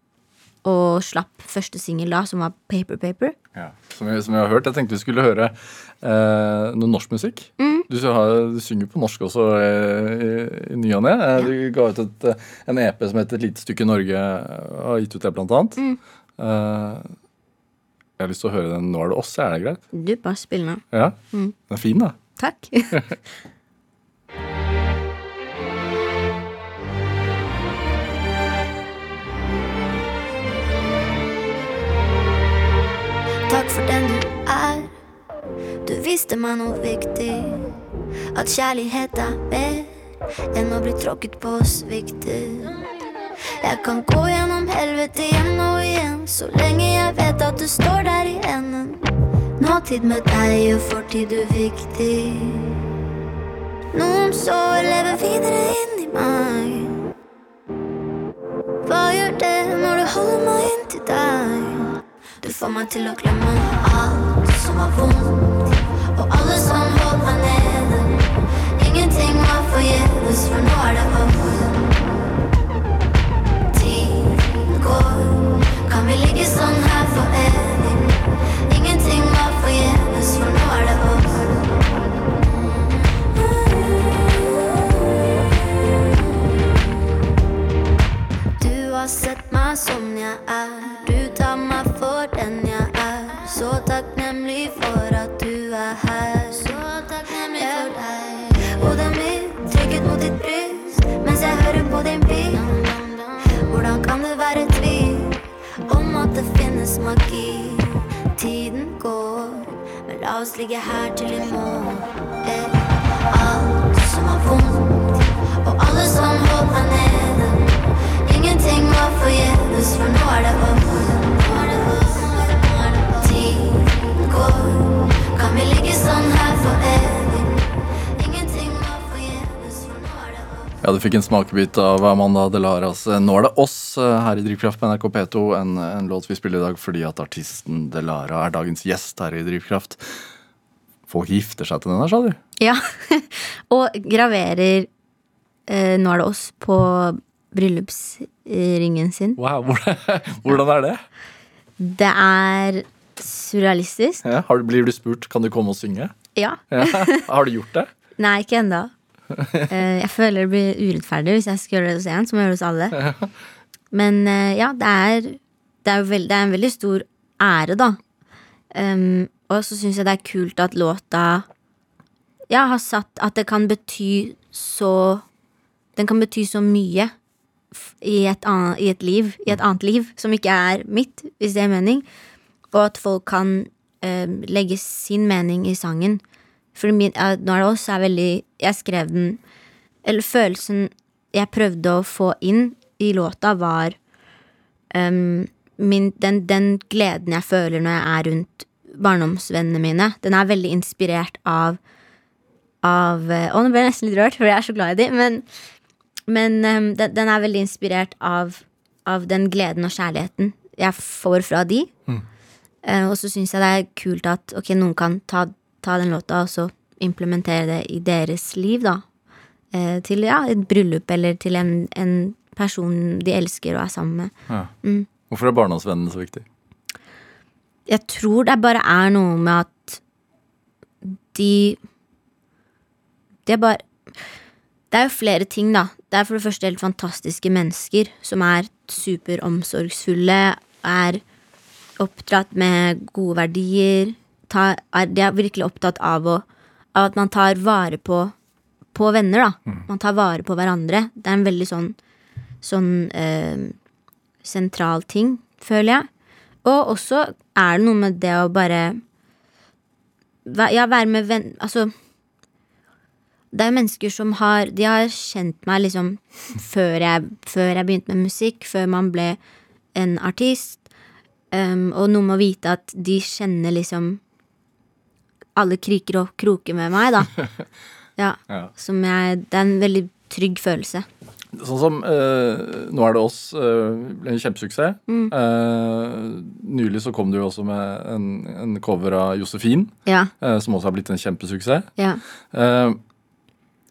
og slapp første singel da, som var Paper Paper. Ja. Som, jeg, som jeg har hørt. Jeg tenkte vi skulle høre uh, noe norsk musikk. Du, har, du synger på norsk også uh, i, i ny og ne. Du ga ut et, en EP som heter Et lite stykke Norge. og Har gitt ut det, blant annet. Eh, jeg har lyst til å høre den Nå er det oss, er det greit? Du, bare spill nå. Ja? Den er fin, da. Takk. Takk for den du er. Du viste meg noe viktig. At kjærlighet er mer enn å bli tråkket på og sviktet. Jeg kan gå gjennom helvete igjen og igjen, så lenge jeg vet at du står der i enden. Nåtid med deg og fortid uviktig. Noen sår lever videre inni meg. Hva gjør det når du holder meg inntil deg? Du får meg til å glemme alt som var vondt, og alle som holdt meg nede. Ingenting var forgjeves, for nå er det over. Går, kan vi ligge sånn her for evig? Ingenting var forgjeves, for nå er det oss. Du har sett meg som jeg er. Finnes magi? Tiden går, men la oss ligge her til i morgen. Eh, Alt som var vondt, og alle som meg nede. Ingenting var forgjeves, for nå er det over. Tiden går, kan vi ligge sånn her Ja, Du fikk en smakebit av Amanda Delaras eh, 'Nå er det oss' eh, her i Drivkraft på NRK P2. En, en låt vi spiller i dag fordi at artisten Delara er dagens gjest her i Drivkraft. Folk gifter seg til den her, sa du? Ja. og graverer eh, Nå er det oss på bryllupsringen sin. Wow, hvordan, hvordan er det? Det er surrealistisk. Ja, har, blir du spurt kan du komme og synge? Ja. Ja. Har du gjort det? Nei, ikke ennå. Eh, jeg føler det blir urettferdig hvis jeg skal gjøre det hos én, så må jeg gjøre det hos alle. Men eh, ja, det er, det er veld, det er en veldig stor ære, da. Um, og så syns jeg det er kult at låta ja, har satt At det kan bety så Den kan bety så mye i et, annet, i et liv, i et annet liv, som ikke er mitt, hvis det er mening. Og at folk kan eh, legge sin mening i sangen. For min, nå er veldig Jeg skrev den Eller følelsen jeg prøvde å få inn i låta, var um, min, den, den gleden jeg føler når jeg er rundt barndomsvennene mine. Den er veldig inspirert av Av eh, Å, nå ble jeg nesten litt rørt, for jeg er så glad i dem. Men, men um, den, den er veldig inspirert av, av den gleden og kjærligheten jeg får fra de. Eh, og så syns jeg det er kult at ok, noen kan ta, ta den låta og så implementere det i deres liv, da. Eh, til ja, et bryllup eller til en, en person de elsker og er sammen med. Ja. Hvorfor er barndomsvennene så viktig? Jeg tror det bare er noe med at de Det er bare Det er jo flere ting, da. Det er for det første helt fantastiske mennesker som er superomsorgsfulle, er oppdratt med gode verdier. Ta, er, de er virkelig opptatt av, å, av at man tar vare på, på venner, da. Man tar vare på hverandre. Det er en veldig sånn, sånn eh, sentral ting, føler jeg. Og også er det noe med det å bare Ja, være med venn... Altså Det er jo mennesker som har De har kjent meg liksom før jeg, før jeg begynte med musikk, før man ble en artist. Um, og noe med å vite at de kjenner liksom alle kriker og kroker med meg, da. Ja. Ja. Som jeg Det er en veldig trygg følelse. Sånn som uh, Nå er det oss uh, ble en kjempesuksess. Eh, nylig så kom du jo også med en, en cover av Josefin, Ja. eh, som også har blitt en kjempesuksess. Ja. Eh,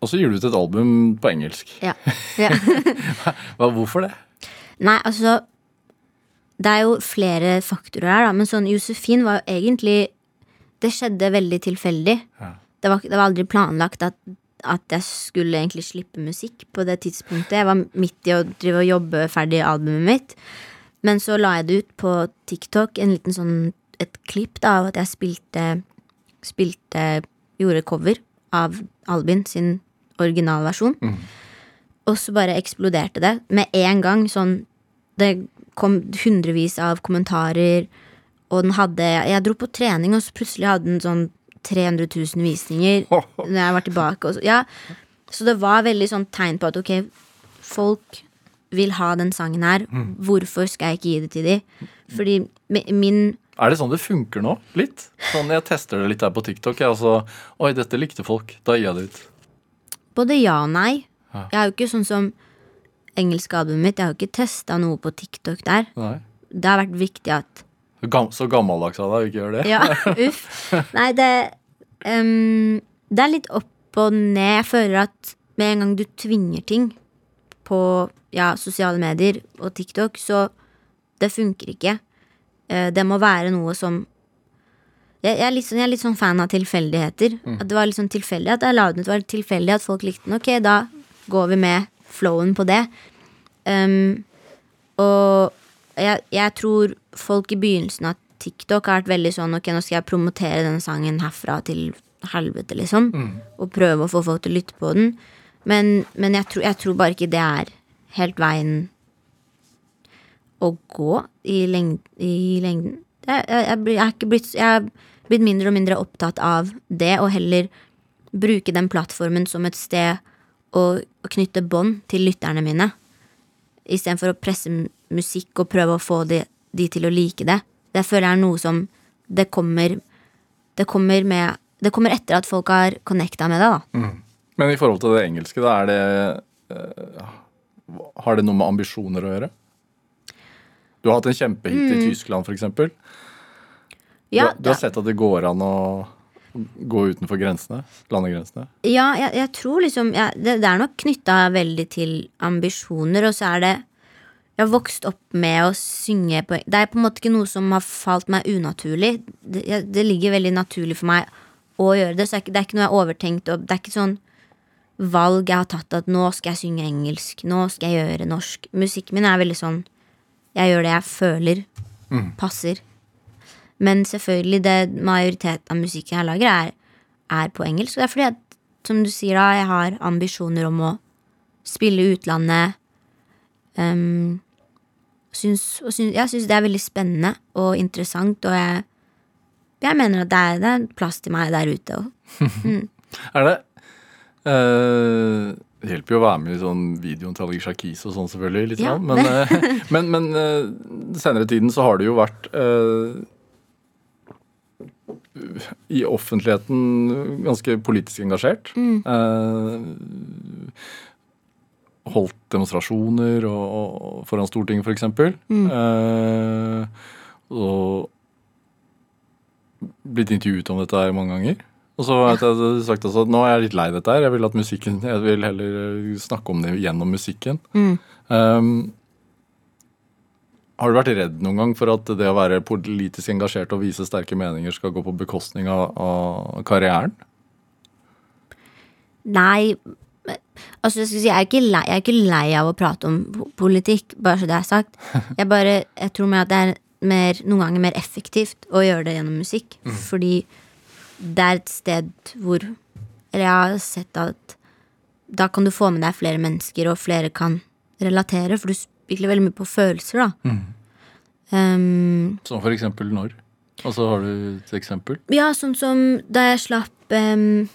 og så gir du ut et album på engelsk. Ja. ja. Hva, hvorfor det? Nei, altså Det er jo flere faktorer her, da, men sånn Josefin var jo egentlig Det skjedde veldig tilfeldig. Ja. Det, var, det var aldri planlagt at, at jeg skulle egentlig slippe musikk på det tidspunktet. Jeg var midt i å drive og jobbe ferdig albumet mitt. Men så la jeg det ut på TikTok, en liten sånn et klipp da, av at jeg spilte Spilte Gjorde cover av Albin sin originalversjon. Og så bare eksploderte det med en gang. Sånn Det kom hundrevis av kommentarer, og den hadde Jeg dro på trening, og så plutselig hadde den sånn 300 000 visninger når jeg var tilbake. Så, ja. så det var veldig sånn tegn på at ok, folk vil ha den sangen her. Hvorfor skal jeg ikke gi det til dem? Fordi min Er det sånn det funker nå? Litt? Sånn Jeg tester det litt her på TikTok. Jeg, altså, Oi, dette likte folk. Da gir jeg det ut. Både ja og nei. Ja. Jeg er jo ikke sånn som engelske albumet mitt. Jeg har jo ikke testa noe på TikTok der. Nei. Det har vært viktig at Gam så gammeldags av deg å ikke gjøre det. Ja, uff. Nei, det um, Det er litt opp og ned. Jeg føler at med en gang du tvinger ting på ja, sosiale medier og TikTok, så det funker ikke. Eh, det må være noe som jeg, jeg, er litt sånn, jeg er litt sånn fan av tilfeldigheter. At det var litt sånn tilfeldig at jeg la den ut. Det var tilfeldig at folk likte den. Ok, da går vi med flowen på det. Um, og jeg, jeg tror folk i begynnelsen av TikTok har vært veldig sånn Ok, nå skal jeg promotere denne sangen herfra til helvete, liksom. Og prøve å få folk til å lytte på den. Men, men jeg, tror, jeg tror bare ikke det er helt veien å gå i, lengd, i lengden. Jeg, er ikke blitt, jeg er blitt mindre og mindre opptatt av det, og heller bruke den plattformen som et sted å, å knytte bånd til lytterne mine. Istedenfor å presse musikk og prøve å få de, de til å like det. Det føler jeg er noe som det kommer Det kommer med Det kommer etter at folk har connecta med det, da. Men i forhold til det engelske, da er det uh, Har det noe med ambisjoner å gjøre? Du har hatt en kjempehit i Tyskland, f.eks. Ja, du, du har sett at det går an å gå utenfor grensene? Landegrensene? Ja, jeg, jeg tror liksom ja, det, det er nok knytta veldig til ambisjoner, og så er det Jeg har vokst opp med å synge på Det er på en måte ikke noe som har falt meg unaturlig. Det, jeg, det ligger veldig naturlig for meg å gjøre det, så det er ikke, det er ikke noe jeg har overtenkt. Og det er ikke sånn valg jeg har tatt at nå skal jeg synge engelsk, nå skal jeg gjøre norsk. Musikken min er veldig sånn Jeg gjør det jeg føler passer. Men selvfølgelig, det majoriteten av musikken jeg lager, er, er på engelsk. Og det er fordi at, som du sier, da, jeg har ambisjoner om å spille utlandet. Um, syns, og syns, jeg syns det er veldig spennende og interessant, og jeg, jeg mener at det er, det er plass til meg der ute. Og, Er det uh, Det hjelper jo å være med i sånn videoen til Alicia Keys og sånn, selvfølgelig. Litt Ja, sånn. Men, men, men eh, senere tiden så har det jo vært eh, i offentligheten ganske politisk engasjert. Eh, holdt demonstrasjoner og, og foran Stortinget, f.eks. Eh, og blitt intervjuet om dette her mange ganger. Og så har jeg sagt også at nå er jeg litt lei dette her. Jeg vil musikken, jeg vil heller eh, snakke om det gjennom musikken. Um, har du vært redd noen gang for at det å være politisk engasjert og vise sterke meninger skal gå på bekostning av, av karrieren? nei Altså, jeg, skal si, jeg, er ikke lei, jeg er ikke lei av å prate om politikk, bare så det er sagt. Jeg bare, jeg tror at det er mer, noen ganger mer effektivt å gjøre det gjennom musikk. Fordi det er et sted hvor Eller jeg har sett at da kan du få med deg flere mennesker, og flere kan relatere, for du spiller veldig mye på følelser, da. Um, Som for eksempel når? Og så har du et eksempel. ja, sånn som da jeg slapp um,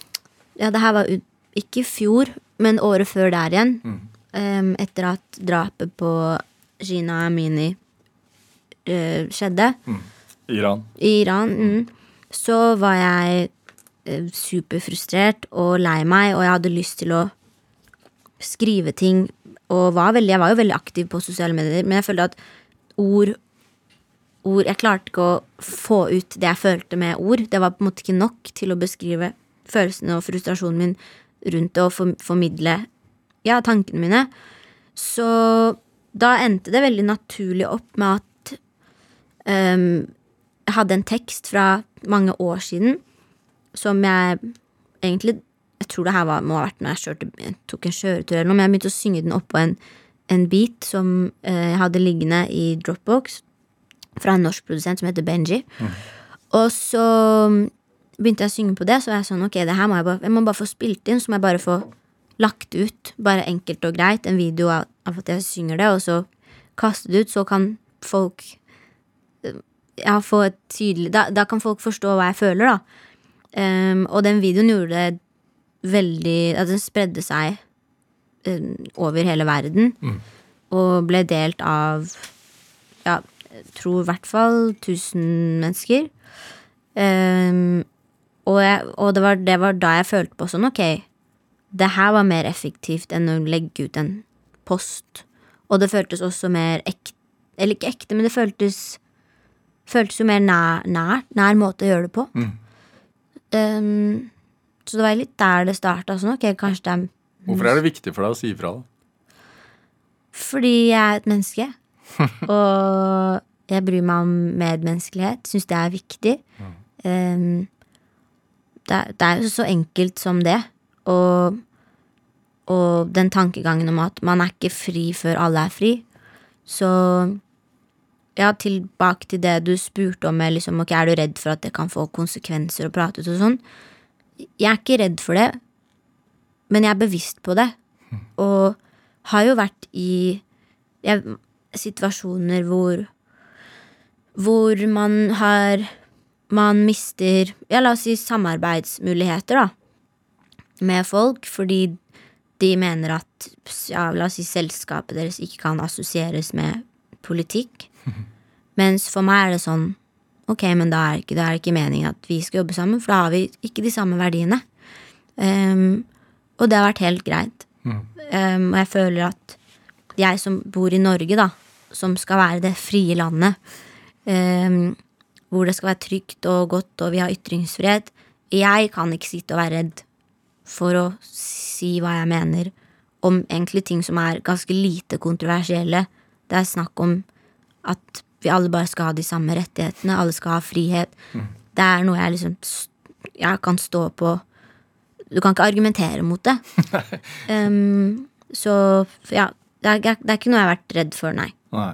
Ja, det her var ut, ikke i fjor, men året før der igjen. em, etter at drapet på Gina Amini uh, skjedde Iran. i Iran, mm, så var jeg uh, superfrustrert og lei meg, og jeg hadde lyst til å skrive ting. Og var veldig, jeg var jo veldig aktiv på sosiale medier, men jeg følte at ord ord Jeg klarte ikke å få ut det jeg følte med ord. Det var på en måte ikke nok til å beskrive følelsene og frustrasjonen min rundt det og formidle ja, tankene mine. Så da endte det veldig naturlig opp med at um, Jeg hadde en tekst fra mange år siden som jeg egentlig Jeg tror det her var, må ha vært når jeg kjørte, jeg tok en kjøretur eller noe, men jeg begynte å synge den oppå en, en beat som uh, jeg hadde liggende i Dropbox fra en norsk produsent som heter Benji. Og så begynte jeg å synge på det, så var jeg sånn, ok, det her må jeg bare, jeg må bare få spilt inn, så må jeg bare få lagt ut, bare enkelt og greit, en video av, av at jeg synger det, og så kaste det ut, så kan folk eh, ja, få et tydelig da, da kan folk forstå hva jeg føler, da. Um, og den videoen gjorde det veldig At den spredde seg um, over hele verden. Og ble delt av Ja, jeg tror i hvert fall 1000 mennesker. Ehm, og jeg, og det, var, det var da jeg følte på sånn, ok, det her var mer effektivt enn å legge ut en post. Og det føltes også mer ekte Eller ikke ekte, men det føltes Føltes jo mer nær, nær, nær måte å gjøre det på. Ehm, så det var litt der det starta. Sånn, okay, det er Hvorfor er det viktig for deg å si ifra? fordi jeg er et menneske. og jeg bryr meg om medmenneskelighet. Syns det er viktig. Ehm, det, det er jo så enkelt som det. Og, og den tankegangen om at man er ikke fri før alle er fri. Så ja, tilbake til det du spurte om, liksom, okay, er du redd for at det kan få konsekvenser å prate ut og sånn? Jeg er ikke redd for det, men jeg er bevisst på det. Og har jo vært i jeg, situasjoner hvor hvor man har Man mister ja, la oss si samarbeidsmuligheter, da, med folk fordi de mener at ja, la oss si selskapet deres ikke kan assosieres med politikk. Mens for meg er det sånn Ok, men da er, ikke, da er det ikke meningen at vi skal jobbe sammen, for da har vi ikke de samme verdiene. Um, og det har vært helt greit. Ehm, og jeg føler at jeg som bor i Norge, da, som skal være det frie landet, ehm, hvor det skal være trygt og godt, og vi har ytringsfrihet Jeg kan ikke sitte og være redd for å si hva jeg mener om egentlig ting som er ganske lite kontroversielle. Det er snakk om at vi alle bare skal ha de samme rettighetene, alle skal ha frihet. Det er noe jeg liksom Jeg kan stå på Du kan ikke argumentere mot det. um, så ja, det er, det er ikke noe jeg har vært redd for, nei. Nei.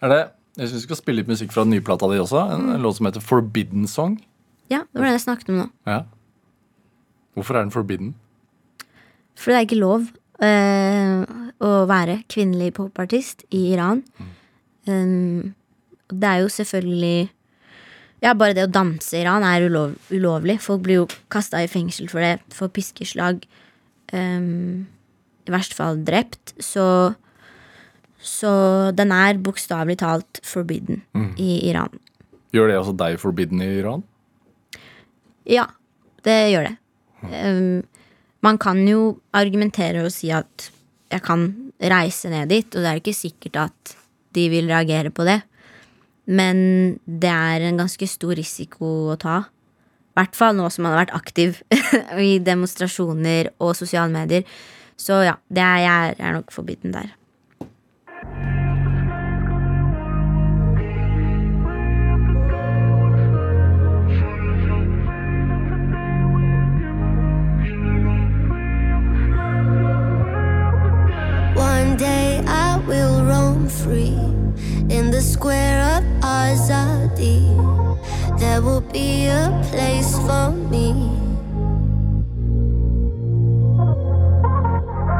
Er det Jeg syns vi skal spille litt musikk fra den nye plata di også. En, en låt som heter Forbidden Song. Ja, det var det jeg snakket om nå. Ja. Hvorfor er den forbidden? Fordi det er ikke lov eh, å være kvinnelig popartist i Iran. Um, det er jo selvfølgelig Ja, bare det å danse i Iran er ulov, ulovlig. Folk blir jo kasta i fengsel for det, for piskeslag. Um, I verste fall drept. Så Så den er bokstavelig talt forbidden i Iran. Gjør det altså deg forbidden i Iran? Ja, det gjør det. Um, man kan jo argumentere og si at jeg kan reise ned dit, og det er ikke sikkert at de vil reagere på det. Men det er en ganske stor risiko å ta. I hvert fall nå som man har vært aktiv i demonstrasjoner og sosiale medier. Så ja, det er, jeg er nok forbidden der. There will be a place for me.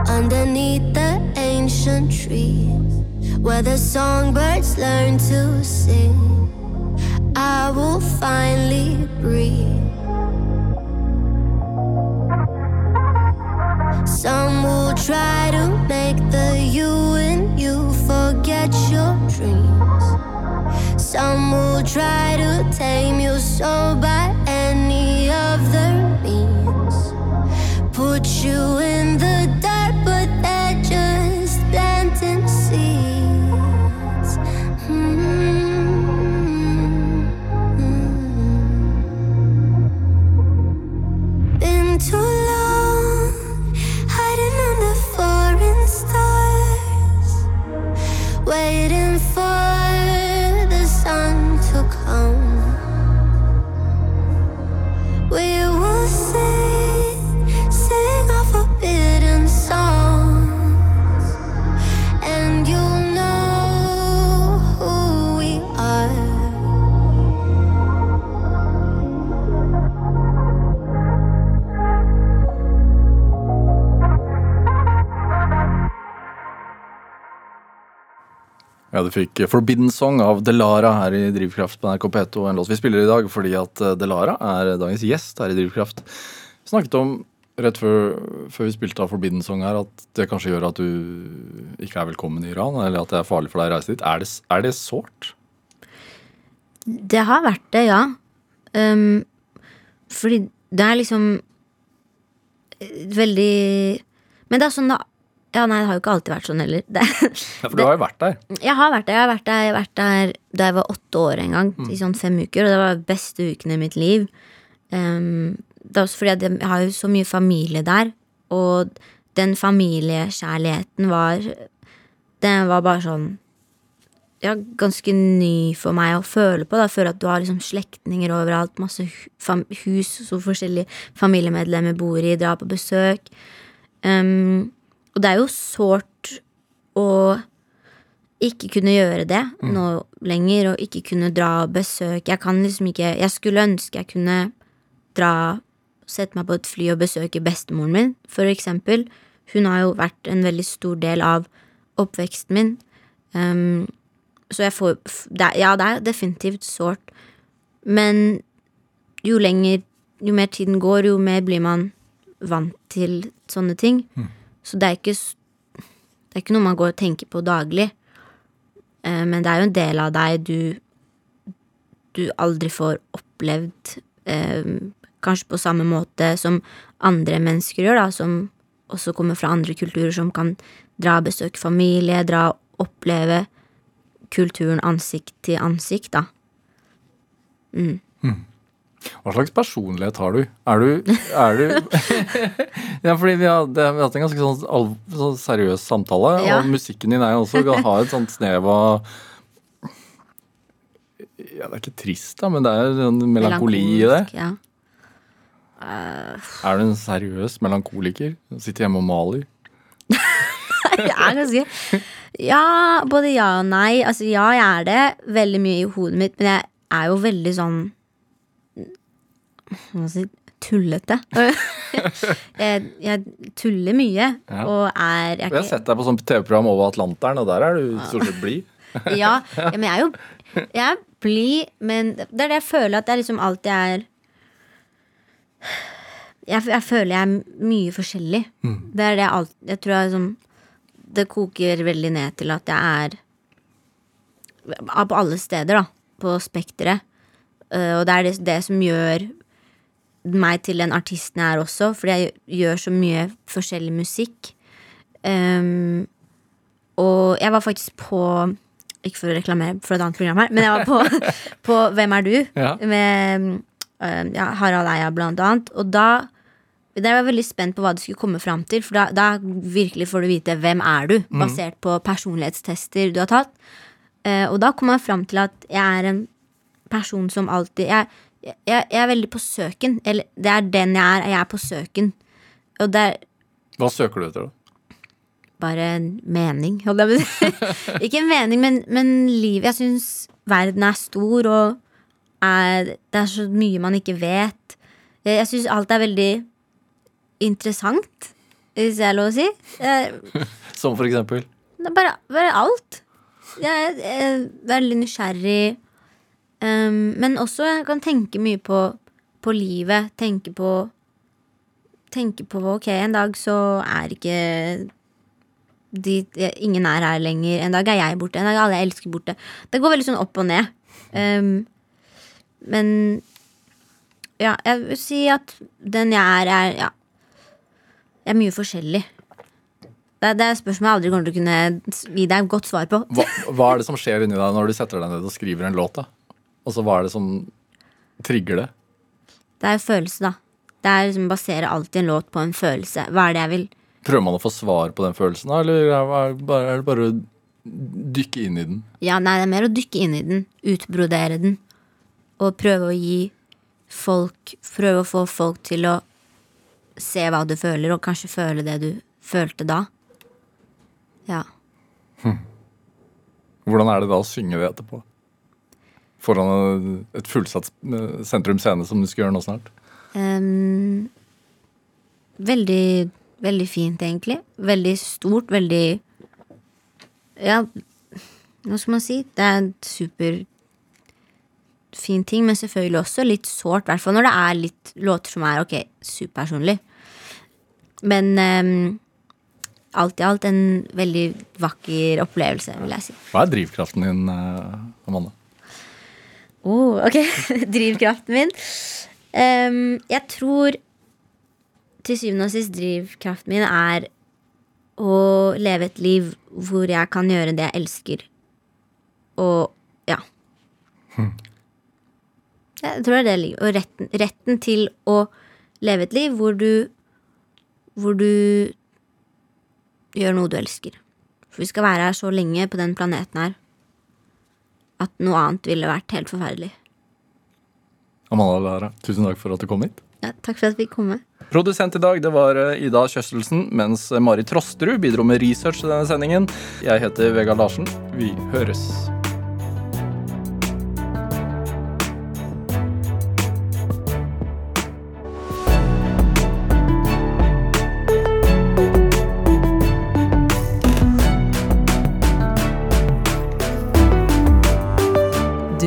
Underneath the ancient trees, where the songbirds learn to sing, I will finally breathe. Some will try to make the you and you forget your dreams. Some will try to tame your soul by any other means. Put you in the du fikk Forbidden Song av Delara her i Drivkraft på NRK P2. En låt vi spiller i dag fordi at eh, Delara er dagens gjest her i Drivkraft. Vi snakket om rett før, før vi spilte av Forbidden Song her, at det kanskje gjør at du ikke er velkommen i Iran, eller at det er farlig for deg å reise dit. Er det, er det sårt? Det har vært det, ja. Um, fordi det er liksom eh, veldig Men det er sånn da Ja, nei, det har jo ikke alltid vært sånn heller. Det, Ja, for du har jo vært der. jeg har vært der. Jeg har vært der, vært der da jeg var åtte år en gang. I sånn fem uker. Og det var beste ukene i mitt liv. Um, det er også fordi jeg, jeg har jo så mye familie der. Og den familiekjærligheten var Den var bare sånn ja, ganske ny for meg å føle på. Da. Føle at du har liksom slektninger overalt, masse hus som forskjellige familiemedlemmer bor i, drar på besøk. Um, og det er jo sårt å ikke kunne gjøre det nå lenger, og ikke kunne dra og besøke. Jeg kan liksom ikke Jeg skulle ønske jeg kunne dra Sette meg på et fly og besøke bestemoren min, for eksempel. Hun har jo vært en veldig stor del av oppveksten min. Um, så jeg får det, Ja, det er definitivt sårt. Men jo lenger Jo mer tiden går, jo mer blir man vant til sånne ting. Så det er ikke Det er ikke noe man går og tenker på daglig. Eh, men det er jo en del av deg du Du aldri får opplevd eh, Kanskje på samme måte som andre mennesker gjør, da, som også kommer fra andre kulturer, som kan dra og besøke familie, dra og oppleve kulturen ansikt til ansikt, da. Hva slags personlighet har du? Er du, er du Ja, fordi vi har, det, vi har hatt en ganske sånn, all, sånn seriøs samtale, Ja. og musikken din er jo også har et sånt snev av Ja, det er ikke trist, da, men det er en melankoli i det. Ja. Uh... Er du en seriøs melankoliker? Sitter hjemme og maler? Jeg er ganske Ja, både ja og nei. Altså, ja, jeg er det veldig mye i hodet mitt, men jeg er jo veldig sånn Hva si tullete. jeg, jeg tuller mye, Ja. og er jeg, jeg har sett deg på sånn TV-program over Atlanteren, og der er du stort sett blid. ja, ja, men jeg er jo Jeg er blid, men det er det jeg føler at jeg liksom alltid er jeg, jeg føler jeg er mye forskjellig. Det er det alltid Jeg tror jeg liksom Det koker veldig ned til at jeg er På alle steder, da. På spekteret. Eh, og det er det, det som gjør meg til den artisten jeg er også, fordi jeg gjør så mye forskjellig musikk. Um, og jeg var faktisk på Ikke for å reklamere for et annet program her, men jeg var på, på Hvem er du? Ja. Med um, ja, Harald Eia, blant annet. Og da der var jeg veldig spent på hva du skulle komme fram til. For da, da virkelig får du vite hvem er du, basert på personlighetstester du har tatt. Uh, og da kom jeg fram til at jeg er en person som alltid Jeg, jeg, jeg er veldig på søken. Eller det er den jeg er. Jeg er på søken. Og det er Hva søker du etter, da? bare en mening. Ikke en mening, men, men livet. Jeg syns verden er stor, og er, det er så mye man ikke vet. Jeg, jeg syns alt er veldig interessant, hvis det er lov å si. Jeg, Som for eksempel? Bare, bare alt. Jeg jeg er veldig nysgjerrig. Um, men også jeg kan tenke mye på, på livet. Tenke på Tenke på ok, en dag så er ikke de, Ingen er her lenger. En dag er jeg borte. En dag er alle jeg elsker borte. Det går veldig sånn opp og ned. Um, men ja, jeg vil si at den jeg er, er ja, Jeg er mye forskjellig. Det, det er et spørsmål jeg aldri kommer til å kunne gi deg et godt svar på. Hva, hva er det som skjer inni deg når du setter deg ned og skriver en låt? da? Altså, Hva er det som trigger det? Det er følelse, da. Det er liksom baserer alltid en låt på en følelse. Hva er det jeg vil Prøver man å få svar på den følelsen, da, eller er det bare, er det bare å dykke inn i den? Ja, nei, det er mer å dykke inn i den. Utbrodere den. Og prøve å gi folk Prøve å få folk til å se hva du føler, og kanskje føle det du følte da. Ja. Hvordan er det da å synge det etterpå? Foran et fullsatt eh, sentrum scene, som du skal gjøre nå snart? Um, veldig, veldig fint, egentlig. Veldig stort, veldig Ja, Hva skal man si? Det er en superfin ting, men selvfølgelig også litt sårt. I hvert fall når det er litt låter som er ok, superpersonlig. Men um, alt i alt en veldig vakker opplevelse, vil jeg si. Hva er drivkraften din, eh, Amanda? Oh, ok, drivkraften min. Um, jeg tror til syvende og sist drivkraften min er å leve et liv hvor jeg kan gjøre det jeg elsker. Og ja. Jeg tror det er det ligger. Og retten, retten til å leve et liv hvor du Hvor du gjør noe du elsker. For vi skal være her så lenge på den planeten her at noe annet ville vært helt forferdelig. Amanda Lara, tusen takk for at du kom hit. Ja, takk for at vi fikk komme. Produsent i dag det var eh, Ida Kjøstelsen, mens Mari Trosterud bidro med research til denne sendingen. Jeg heter Vegard Larsen. Vi høres.